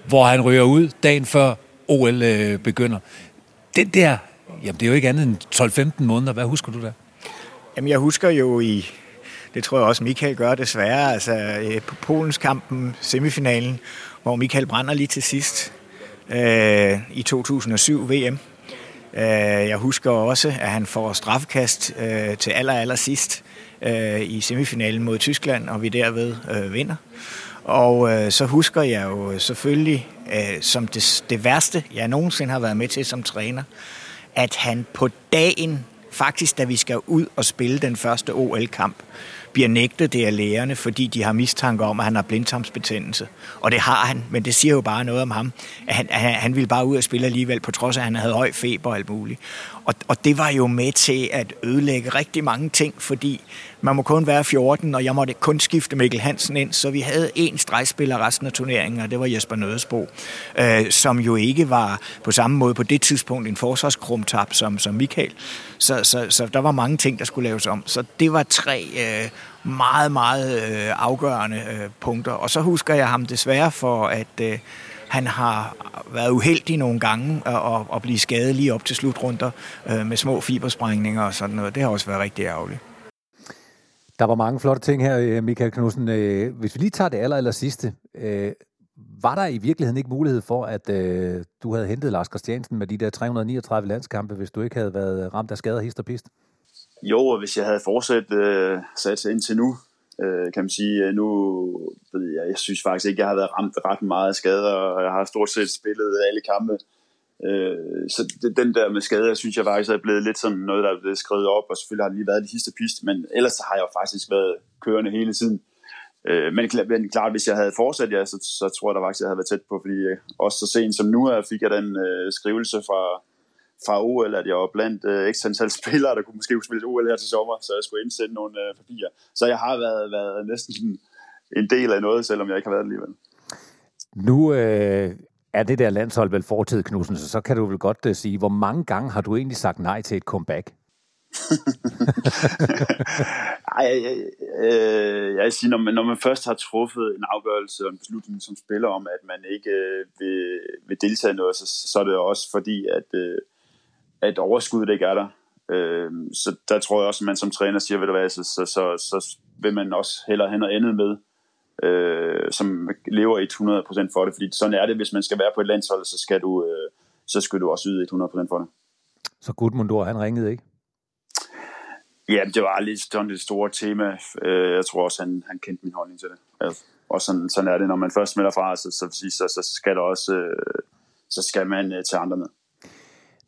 hvor han rører ud dagen før OL øh, begynder. Det der, jamen det er jo ikke andet end 12-15 måneder. Hvad husker du der? Jamen jeg husker jo i, det tror jeg også Michael gør desværre, altså øh, på Polens kampen, semifinalen, hvor Michael brænder lige til sidst øh, i 2007 VM. Øh, jeg husker også, at han får straffekast øh, til aller, aller sidst øh, i semifinalen mod Tyskland, og vi derved øh, vinder. Og øh, så husker jeg jo selvfølgelig, øh, som det, det værste, jeg nogensinde har været med til som træner, at han på dagen, faktisk da vi skal ud og spille den første OL-kamp, bliver nægtet det af lægerne, fordi de har mistanke om, at han har blindtarmsbetændelse. Og det har han, men det siger jo bare noget om ham. At han, han, han ville bare ud og spille alligevel, på trods af, at han havde høj feber og alt muligt. Og, og det var jo med til at ødelægge rigtig mange ting, fordi man må kun være 14, og jeg måtte kun skifte Mikkel Hansen ind, så vi havde én stregspiller resten af turneringen, og det var Jesper Nødesbo, øh, som jo ikke var på samme måde på det tidspunkt en forsvarskrumtab som, som Michael. Så, så, så der var mange ting, der skulle laves om. Så det var tre øh, meget, meget øh, afgørende øh, punkter. Og så husker jeg ham desværre for, at øh, han har været uheldig nogle gange og, og blive skadet lige op til slutrunder øh, med små fibersprængninger og sådan noget. Det har også været rigtig ærgerligt. Der var mange flotte ting her, øh, Michael Knudsen. Øh, hvis vi lige tager det aller, aller sidste. Øh, var der i virkeligheden ikke mulighed for, at øh, du havde hentet Lars Christiansen med de der 339 landskampe, hvis du ikke havde været ramt af skader, hist og pist? Jo, og hvis jeg havde fortsat øh, sat indtil nu, øh, kan man sige, øh, nu ved jeg, jeg synes faktisk ikke, jeg har været ramt ret meget af skader, og jeg har stort set spillet alle kampe. Øh, så det, den der med skader, synes jeg faktisk er blevet lidt sådan noget, der er blevet skrevet op, og selvfølgelig har det lige været det sidste pist, men ellers har jeg jo faktisk været kørende hele tiden. Øh, men, men klart, hvis jeg havde fortsat, ja, så, så tror jeg da faktisk, jeg havde været tæt på, fordi øh, også så sent som nu fik jeg den øh, skrivelse fra, fra OL, at jeg var blandt øh, x antal [laughs] spillere, der kunne måske spille OL her til sommer, så jeg skulle indsætte nogle øh, papirer. Så jeg har været, været næsten en del af noget, selvom jeg ikke har været det alligevel. Nu øh, er det der landshold vel fortid, Knudsen, så så kan du vel godt uh, sige, hvor mange gange har du egentlig sagt nej til et comeback? [laughs] Ej, jeg, jeg, øh, jeg vil sige, når man, når man først har truffet en afgørelse og en beslutning som spiller om, at man ikke øh, vil, vil deltage i noget, så, så er det også fordi, at, øh, at overskuddet ikke er der. Øh, så der tror jeg også, at man som træner siger, ved du hvad, så, så, så, så vil man også hellere hen og andet med, øh, som lever 100% for det, fordi sådan er det, hvis man skal være på et landshold, så skal du, øh, så skal du også yde 100% for det. Så Gudmundur, han ringede ikke? Ja, det var lidt sådan det store tema. Øh, jeg tror også, han, han kendte min holdning til det. Og sådan, sådan er det, når man først melder fra, så, så, så, så skal der også, øh, så skal man øh, tage andre med.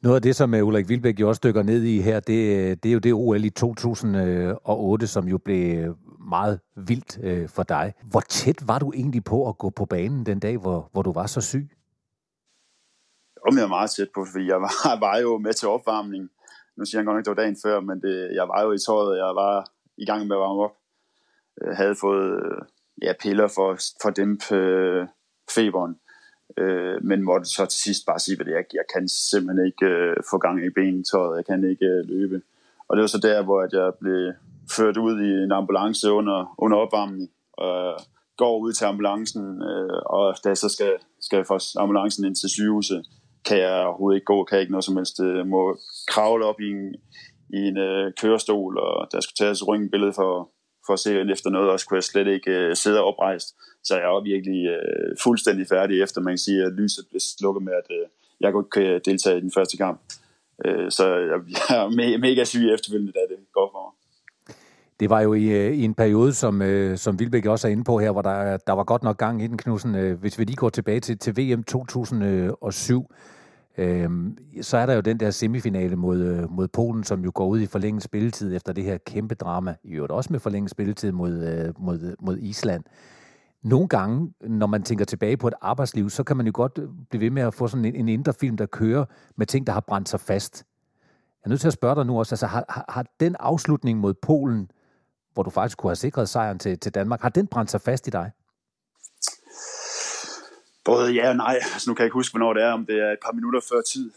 Noget af det, som øh, Ulrik Vilbæk jo også dykker ned i her, det, øh, det er jo det OL i 2008, som jo blev øh, meget vildt for dig. Hvor tæt var du egentlig på at gå på banen den dag, hvor, hvor du var så syg? Jeg var meget tæt på, fordi jeg var, [laughs] var jo med til opvarmning nu siger han godt nok, det var dagen før, men det, jeg var jo i tøjet, jeg var i gang med at varme op. Jeg havde fået ja, piller for, for at dæmpe øh, feberen, øh, øh, men måtte så til sidst bare sige, at jeg, jeg kan simpelthen ikke øh, få gang i benetøjet, jeg kan ikke øh, løbe. Og det var så der, hvor at jeg blev ført ud i en ambulance under, under opvarmning, og går ud til ambulancen, øh, og da jeg så skal, skal få ambulancen ind til sygehuset, kan jeg overhovedet ikke gå, kan jeg ikke noget som helst. Jeg må kravle op i en, i en øh, kørestol, og der skulle tages røntgenbillede for, for at se efter noget, og så kunne jeg slet ikke øh, sidde oprejst. Så jeg var virkelig øh, fuldstændig færdig, efter man kan sige, at lyset blev slukket med, at øh, jeg godt kan deltage i den første kamp. Øh, så jeg, [laughs] jeg er me- mega syg efterfølgende, da det går for mig. Det var jo i, øh, i en periode, som, øh, som Vilbæk også er inde på her, hvor der, der var godt nok gang i den, Knudsen. Øh, hvis vi lige går tilbage til, til VM 2007, øh, så er der jo den der semifinale mod, øh, mod Polen, som jo går ud i forlænget spilletid efter det her kæmpe drama. I øvrigt også med forlænget spilletid mod, øh, mod, mod Island. Nogle gange, når man tænker tilbage på et arbejdsliv, så kan man jo godt øh, blive ved med at få sådan en, en indre film, der kører med ting, der har brændt sig fast. Jeg er nødt til at spørge dig nu også, altså har, har, har den afslutning mod Polen, hvor du faktisk kunne have sikret sejren til, til Danmark. Har den brændt sig fast i dig? Både ja og nej. Altså, nu kan jeg ikke huske, hvornår det er, om det er et par minutter før tid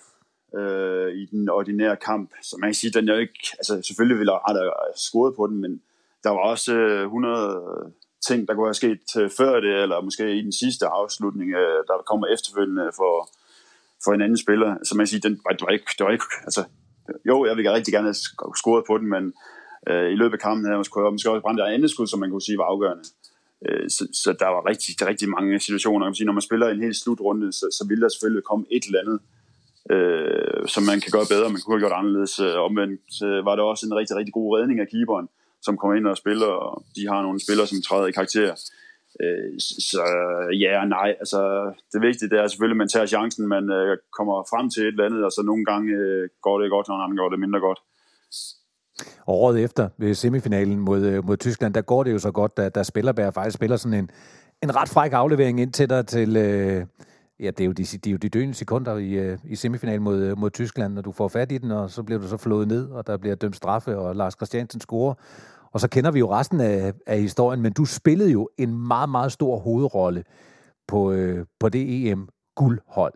øh, i den ordinære kamp. Så man kan sige, den er ikke, altså selvfølgelig ville jeg have øh, scoret på den, men der var også øh, 100 øh, ting, der kunne have sket øh, før det, eller måske i den sidste afslutning, øh, der kommer efterfølgende for, for en anden spiller. Så man kan sige, den, det, var ikke, det var ikke, altså, jo, jeg ville rigtig gerne have scoret på den, men øh, i løbet af kampen havde man måske også brændt et andet skud, som man kunne sige var afgørende. Øh, så, så der var rigtig, rigtig mange situationer. Man sige, når man spiller en hel slutrunde, så, så vil der selvfølgelig komme et eller andet, øh, som man kan gøre bedre, man kunne have gjort anderledes. Øh, omvendt øh, var det også en rigtig, rigtig god redning af keeperen, som kommer ind og spiller, og de har nogle spillere, som træder i karakter. Øh, så ja og nej, altså det vigtige det er selvfølgelig, at man tager chancen, man øh, kommer frem til et eller andet, og så nogle gange øh, går det godt, og nogle gange går det mindre godt. Og året efter ved semifinalen mod, øh, mod Tyskland, der går det jo så godt, da, da Spillerberg faktisk spiller sådan en, en ret fræk aflevering ind til dig til, øh, ja, det er jo de, de, er jo de døende sekunder i, øh, i semifinalen mod, øh, mod Tyskland, når du får fat i den, og så bliver du så flået ned, og der bliver dømt straffe, og Lars Christiansen scorer. Og så kender vi jo resten af, af historien, men du spillede jo en meget, meget stor hovedrolle på, øh, på det EM-guldhold.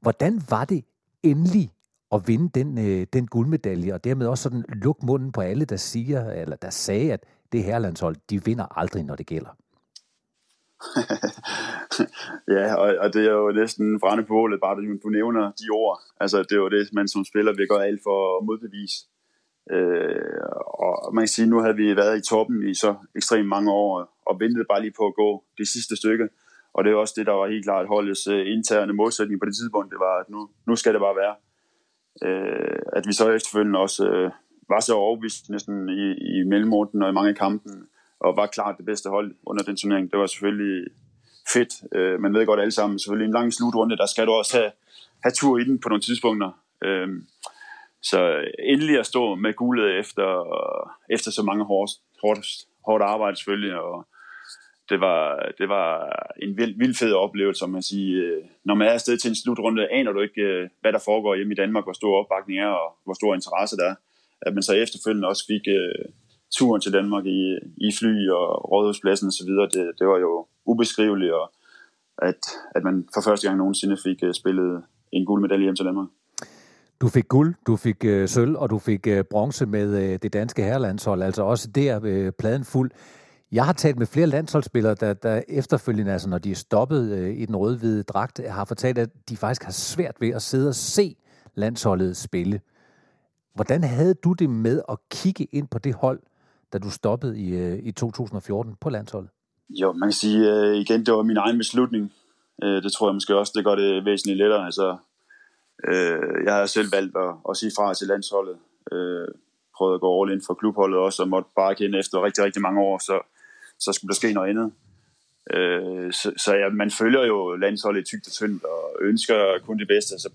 Hvordan var det endelig at vinde den, øh, den guldmedalje, og dermed også sådan lukke munden på alle, der siger, eller der sagde, at det her landshold, de vinder aldrig, når det gælder? [laughs] ja, og, og, det er jo næsten brænde på bålet, bare du, du nævner de ord. Altså, det er jo det, man som spiller vil gøre alt for at modbevise. Øh, og man kan sige, nu havde vi været i toppen i så ekstremt mange år, og ventede bare lige på at gå det sidste stykke. Og det er også det, der var helt klart holdets øh, interne modsætning på det tidspunkt. Det var, at nu, nu skal det bare være. Øh, at vi så efterfølgende også øh, var så overbevist næsten i, i mellemrunden og i mange kampe, og var klart det bedste hold under den turnering. Det var selvfølgelig fedt. Øh, man ved godt alle sammen, selvfølgelig en lang slutrunde, der skal du også have, have tur i den på nogle tidspunkter. Øh, så endelig at stå med guldet efter, efter så mange hårdt, hårdt, hårdt arbejde selvfølgelig, og det var, det var en vild, vild fed oplevelse, som man siger. Øh, når man er afsted til en slutrunde, aner du ikke, øh, hvad der foregår hjemme i Danmark, hvor stor opbakning er, og hvor stor interesse der er. At man så efterfølgende også fik uh, turen til Danmark i, i fly og rådhuspladsen osv., det, det var jo ubeskriveligt, og at, at man for første gang nogensinde fik uh, spillet en guldmedalje hjem til Danmark. Du fik guld, du fik øh, sølv, og du fik øh, bronze med øh, det danske herrelandshold, altså også der øh, pladen fuld. Jeg har talt med flere landsholdsspillere, der, der efterfølgende, altså når de er stoppet øh, i den røde-hvide dragt, øh, har fortalt, at de faktisk har svært ved at sidde og se landsholdet spille. Hvordan havde du det med at kigge ind på det hold, da du stoppede i, øh, i 2014 på landsholdet? Jo, man kan sige øh, igen, det var min egen beslutning. Øh, det tror jeg måske også, det gør det væsentligt lettere. Altså, Øh, jeg har selv valgt at, at sige fra til landsholdet. Øh, prøvet at gå all in for klubholdet også, og måtte bare kende efter rigtig, rigtig mange år, så, så skulle der ske noget andet. Øh, så så ja, man følger jo landsholdet i tygt og tyndt, og ønsker kun det bedste. Så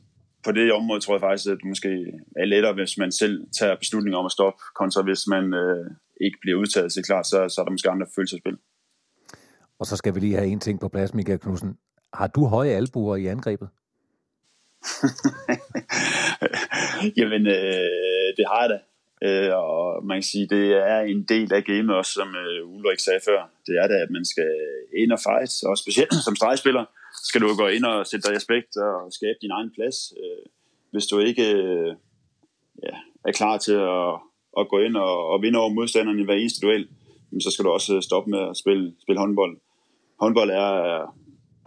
på det område tror jeg faktisk, at det måske er lettere, hvis man selv tager beslutninger om at stoppe, kontra hvis man øh, ikke bliver udtaget. Så klart, så, så er der måske andre følelsesspil. Og så skal vi lige have en ting på plads, Michael Knudsen. Har du høje albuer i angrebet? [laughs] Jamen, øh, det har jeg da. Øh, og man kan sige, det er en del af gamet også, som øh, Ulrik sagde før. Det er da, at man skal ind og fight, og specielt som stregspiller skal du gå ind og sætte dig respekt og skabe din egen plads. Øh, hvis du ikke øh, ja, er klar til at, at gå ind og, og vinde over modstanderen i hver eneste duel, så skal du også stoppe med at spille, spille håndbold. Håndbold er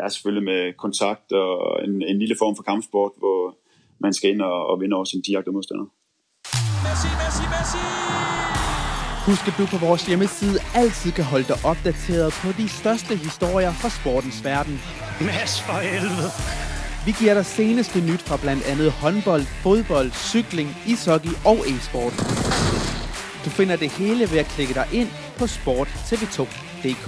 er selvfølgelig med kontakt og en, en lille form for kampsport, hvor man skal ind og, og vinde over sin direkte modstander. Husk at du på vores hjemmeside altid kan holde dig opdateret på de største historier fra sportens verden. Mads for helvede! Vi giver dig seneste nyt fra blandt andet håndbold, fodbold, cykling, ishockey og e-sport. Du finder det hele ved at klikke dig ind på sporttv2.dk.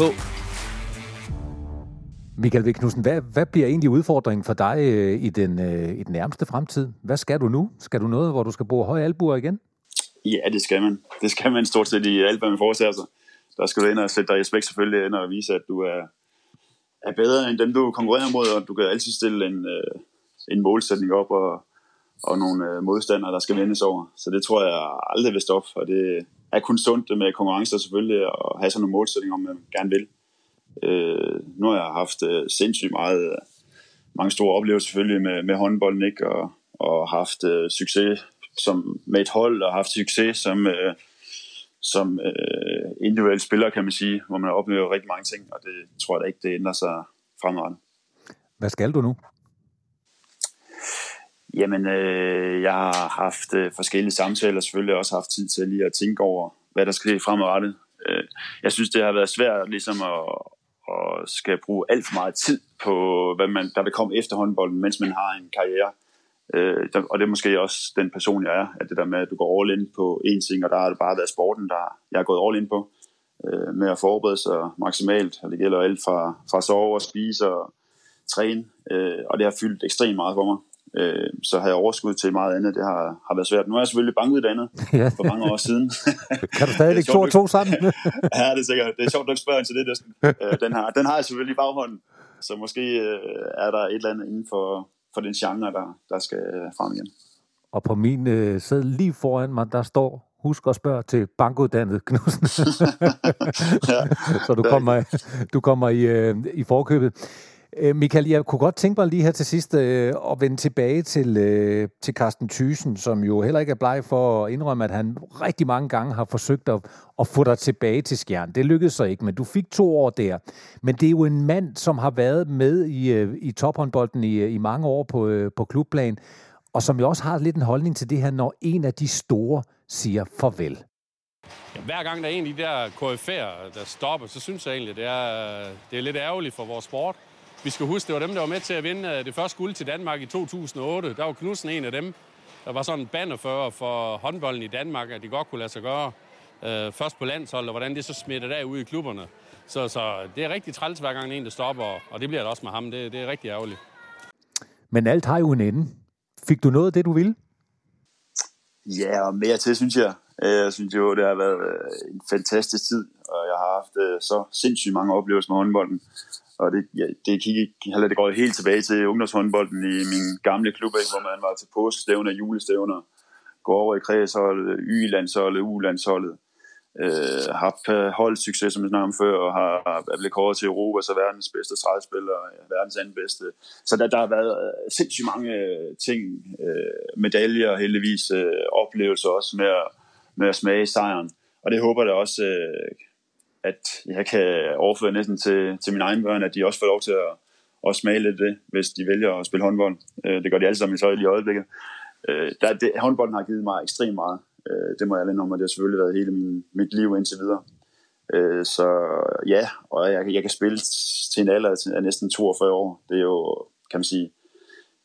Michael V. Knudsen, hvad, hvad bliver egentlig udfordringen for dig øh, i, den, øh, i den nærmeste fremtid? Hvad skal du nu? Skal du noget, hvor du skal bruge høje albuer igen? Ja, det skal man. Det skal man stort set i alt, hvad man foretager sig. Der skal du ind og sætte dig i respekt selvfølgelig ind og vise, at du er, er bedre end dem, du konkurrerer mod, og du kan altid stille en, øh, en målsætning op og, og nogle øh, modstandere, der skal vendes over. Så det tror jeg aldrig vil stoppe, og det er kun sundt med konkurrencer selvfølgelig, at have sådan nogle målsætninger, om man gerne vil. Øh, nu har jeg haft øh, sindssygt meget, øh, mange store oplevelser selvfølgelig med, med håndbolden, ikke? Og, og haft øh, succes som, med et hold, og haft succes som, øh, som øh, individuel spiller, kan man sige, hvor man har oplevet rigtig mange ting, og det tror jeg da ikke, det ændrer sig fremrettet. Hvad skal du nu? Jamen, øh, jeg har haft øh, forskellige samtaler, selvfølgelig også haft tid til lige at tænke over, hvad der skal ske fremadrettet. Øh, jeg synes, det har været svært ligesom at, og skal bruge alt for meget tid på, hvad man, der vil komme efter håndbolden, mens man har en karriere. Øh, og det er måske også den person, jeg er, at det der med, at du går all in på én ting, og der har det bare været sporten, der jeg er gået all in på, øh, med at forberede sig maksimalt, og det gælder alt fra, fra sove og spise og træne, øh, og det har fyldt ekstremt meget for mig. Øh, så har jeg overskud til meget andet. Det har, har været svært. Nu er jeg selvfølgelig bankuddannet [laughs] ja. for mange år siden. [laughs] kan du stadigvæk to og to sammen? [laughs] ja, det er sikkert. Det er sjovt nok spørge til det. Næsten. Øh, den, har, den har jeg selvfølgelig i baghånden. Så måske øh, er der et eller andet inden for, for den genre, der, der skal frem igen. Og på min øh, sæd lige foran mig, der står husk at spørge til bankuddannet Knudsen. [laughs] ja, [laughs] så du kommer, du kommer i, øh, i forkøbet. Øh, Michael, jeg kunne godt tænke mig lige her til sidst øh, at vende tilbage til, øh, til Carsten Thyssen, som jo heller ikke er bleg for at indrømme, at han rigtig mange gange har forsøgt at, at få dig tilbage til skjern. Det lykkedes så ikke, men du fik to år der. Men det er jo en mand, som har været med i, øh, i tophåndbolden i, øh, i mange år på, øh, på klubplan, og som jo også har lidt en holdning til det her, når en af de store siger farvel. Hver gang der er en af de der KF'er, der stopper, så synes jeg egentlig, det er, det er lidt ærgerligt for vores sport. Vi skal huske, det var dem, der var med til at vinde øh, det første guld til Danmark i 2008. Der var Knudsen en af dem. Der var sådan en bannerfører for håndbolden i Danmark, at de godt kunne lade sig gøre. Øh, først på landsholdet, og hvordan det så smittede af ude i klubberne. Så, så det er rigtig træls, hver gang en, der stopper, og det bliver det også med ham. Det, det er rigtig ærgerligt. Men alt har jo en ende. Fik du noget af det, du ville? Ja, og mere til, synes jeg. Jeg synes jo, det har været øh, en fantastisk tid, og jeg har haft så sindssygt mange oplevelser med håndbolden. Og det, ja, det, gik, eller det går helt tilbage til ungdomshåndbolden i min gamle klub, hvor man var til påskestævner, julestævner, går over i kredsholdet, Y-landsholdet, U-landsholdet. Øh, har holdt succes, som jeg snakkede om før, og har, er blevet kåret til Europa, så verdens bedste trædspiller, verdens anden bedste. Så der, der har været øh, sindssygt mange øh, ting, øh, medaljer, heldigvis, øh, oplevelser også med at, med at smage sejren. Og det håber jeg også øh, at jeg kan overføre næsten til, til mine egne børn, at de også får lov til at, at smage lidt det, hvis de vælger at spille håndbold. Øh, det gør de alle sammen i så i øjeblikket. Øh, der, det, håndbolden har givet mig ekstremt meget. Øh, det må jeg alene om, og det har selvfølgelig været hele min, mit liv indtil videre. Så ja, og jeg, jeg kan spille til en alder af næsten 42 år. Det er jo, kan man sige,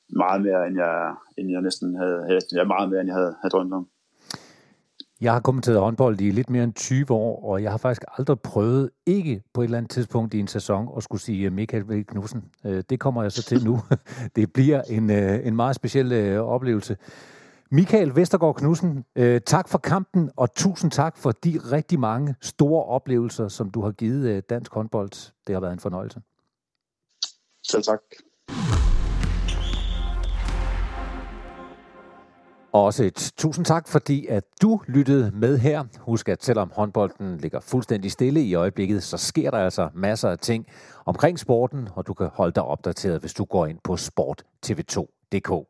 meget mere, end jeg, end jeg næsten havde, ja, meget mere, end jeg havde, havde drømt om. Jeg har kommenteret håndbold i lidt mere end 20 år, og jeg har faktisk aldrig prøvet ikke på et eller andet tidspunkt i en sæson at skulle sige øh, Michael V. Knudsen. Øh, det kommer jeg så til nu. [laughs] Det bliver en, øh, en meget speciel oplevelse. Michael Vestergaard Knudsen, tak for kampen, og tusind tak for de rigtig mange store oplevelser, som du har givet dansk håndbold. Det har været en fornøjelse. Selv tak. Også et tusind tak, fordi at du lyttede med her. Husk, at selvom håndbolden ligger fuldstændig stille i øjeblikket, så sker der altså masser af ting omkring sporten, og du kan holde dig opdateret, hvis du går ind på sporttv2.dk.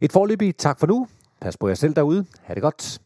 Et forløbigt tak for nu. Pas på jer selv derude. Ha' det godt.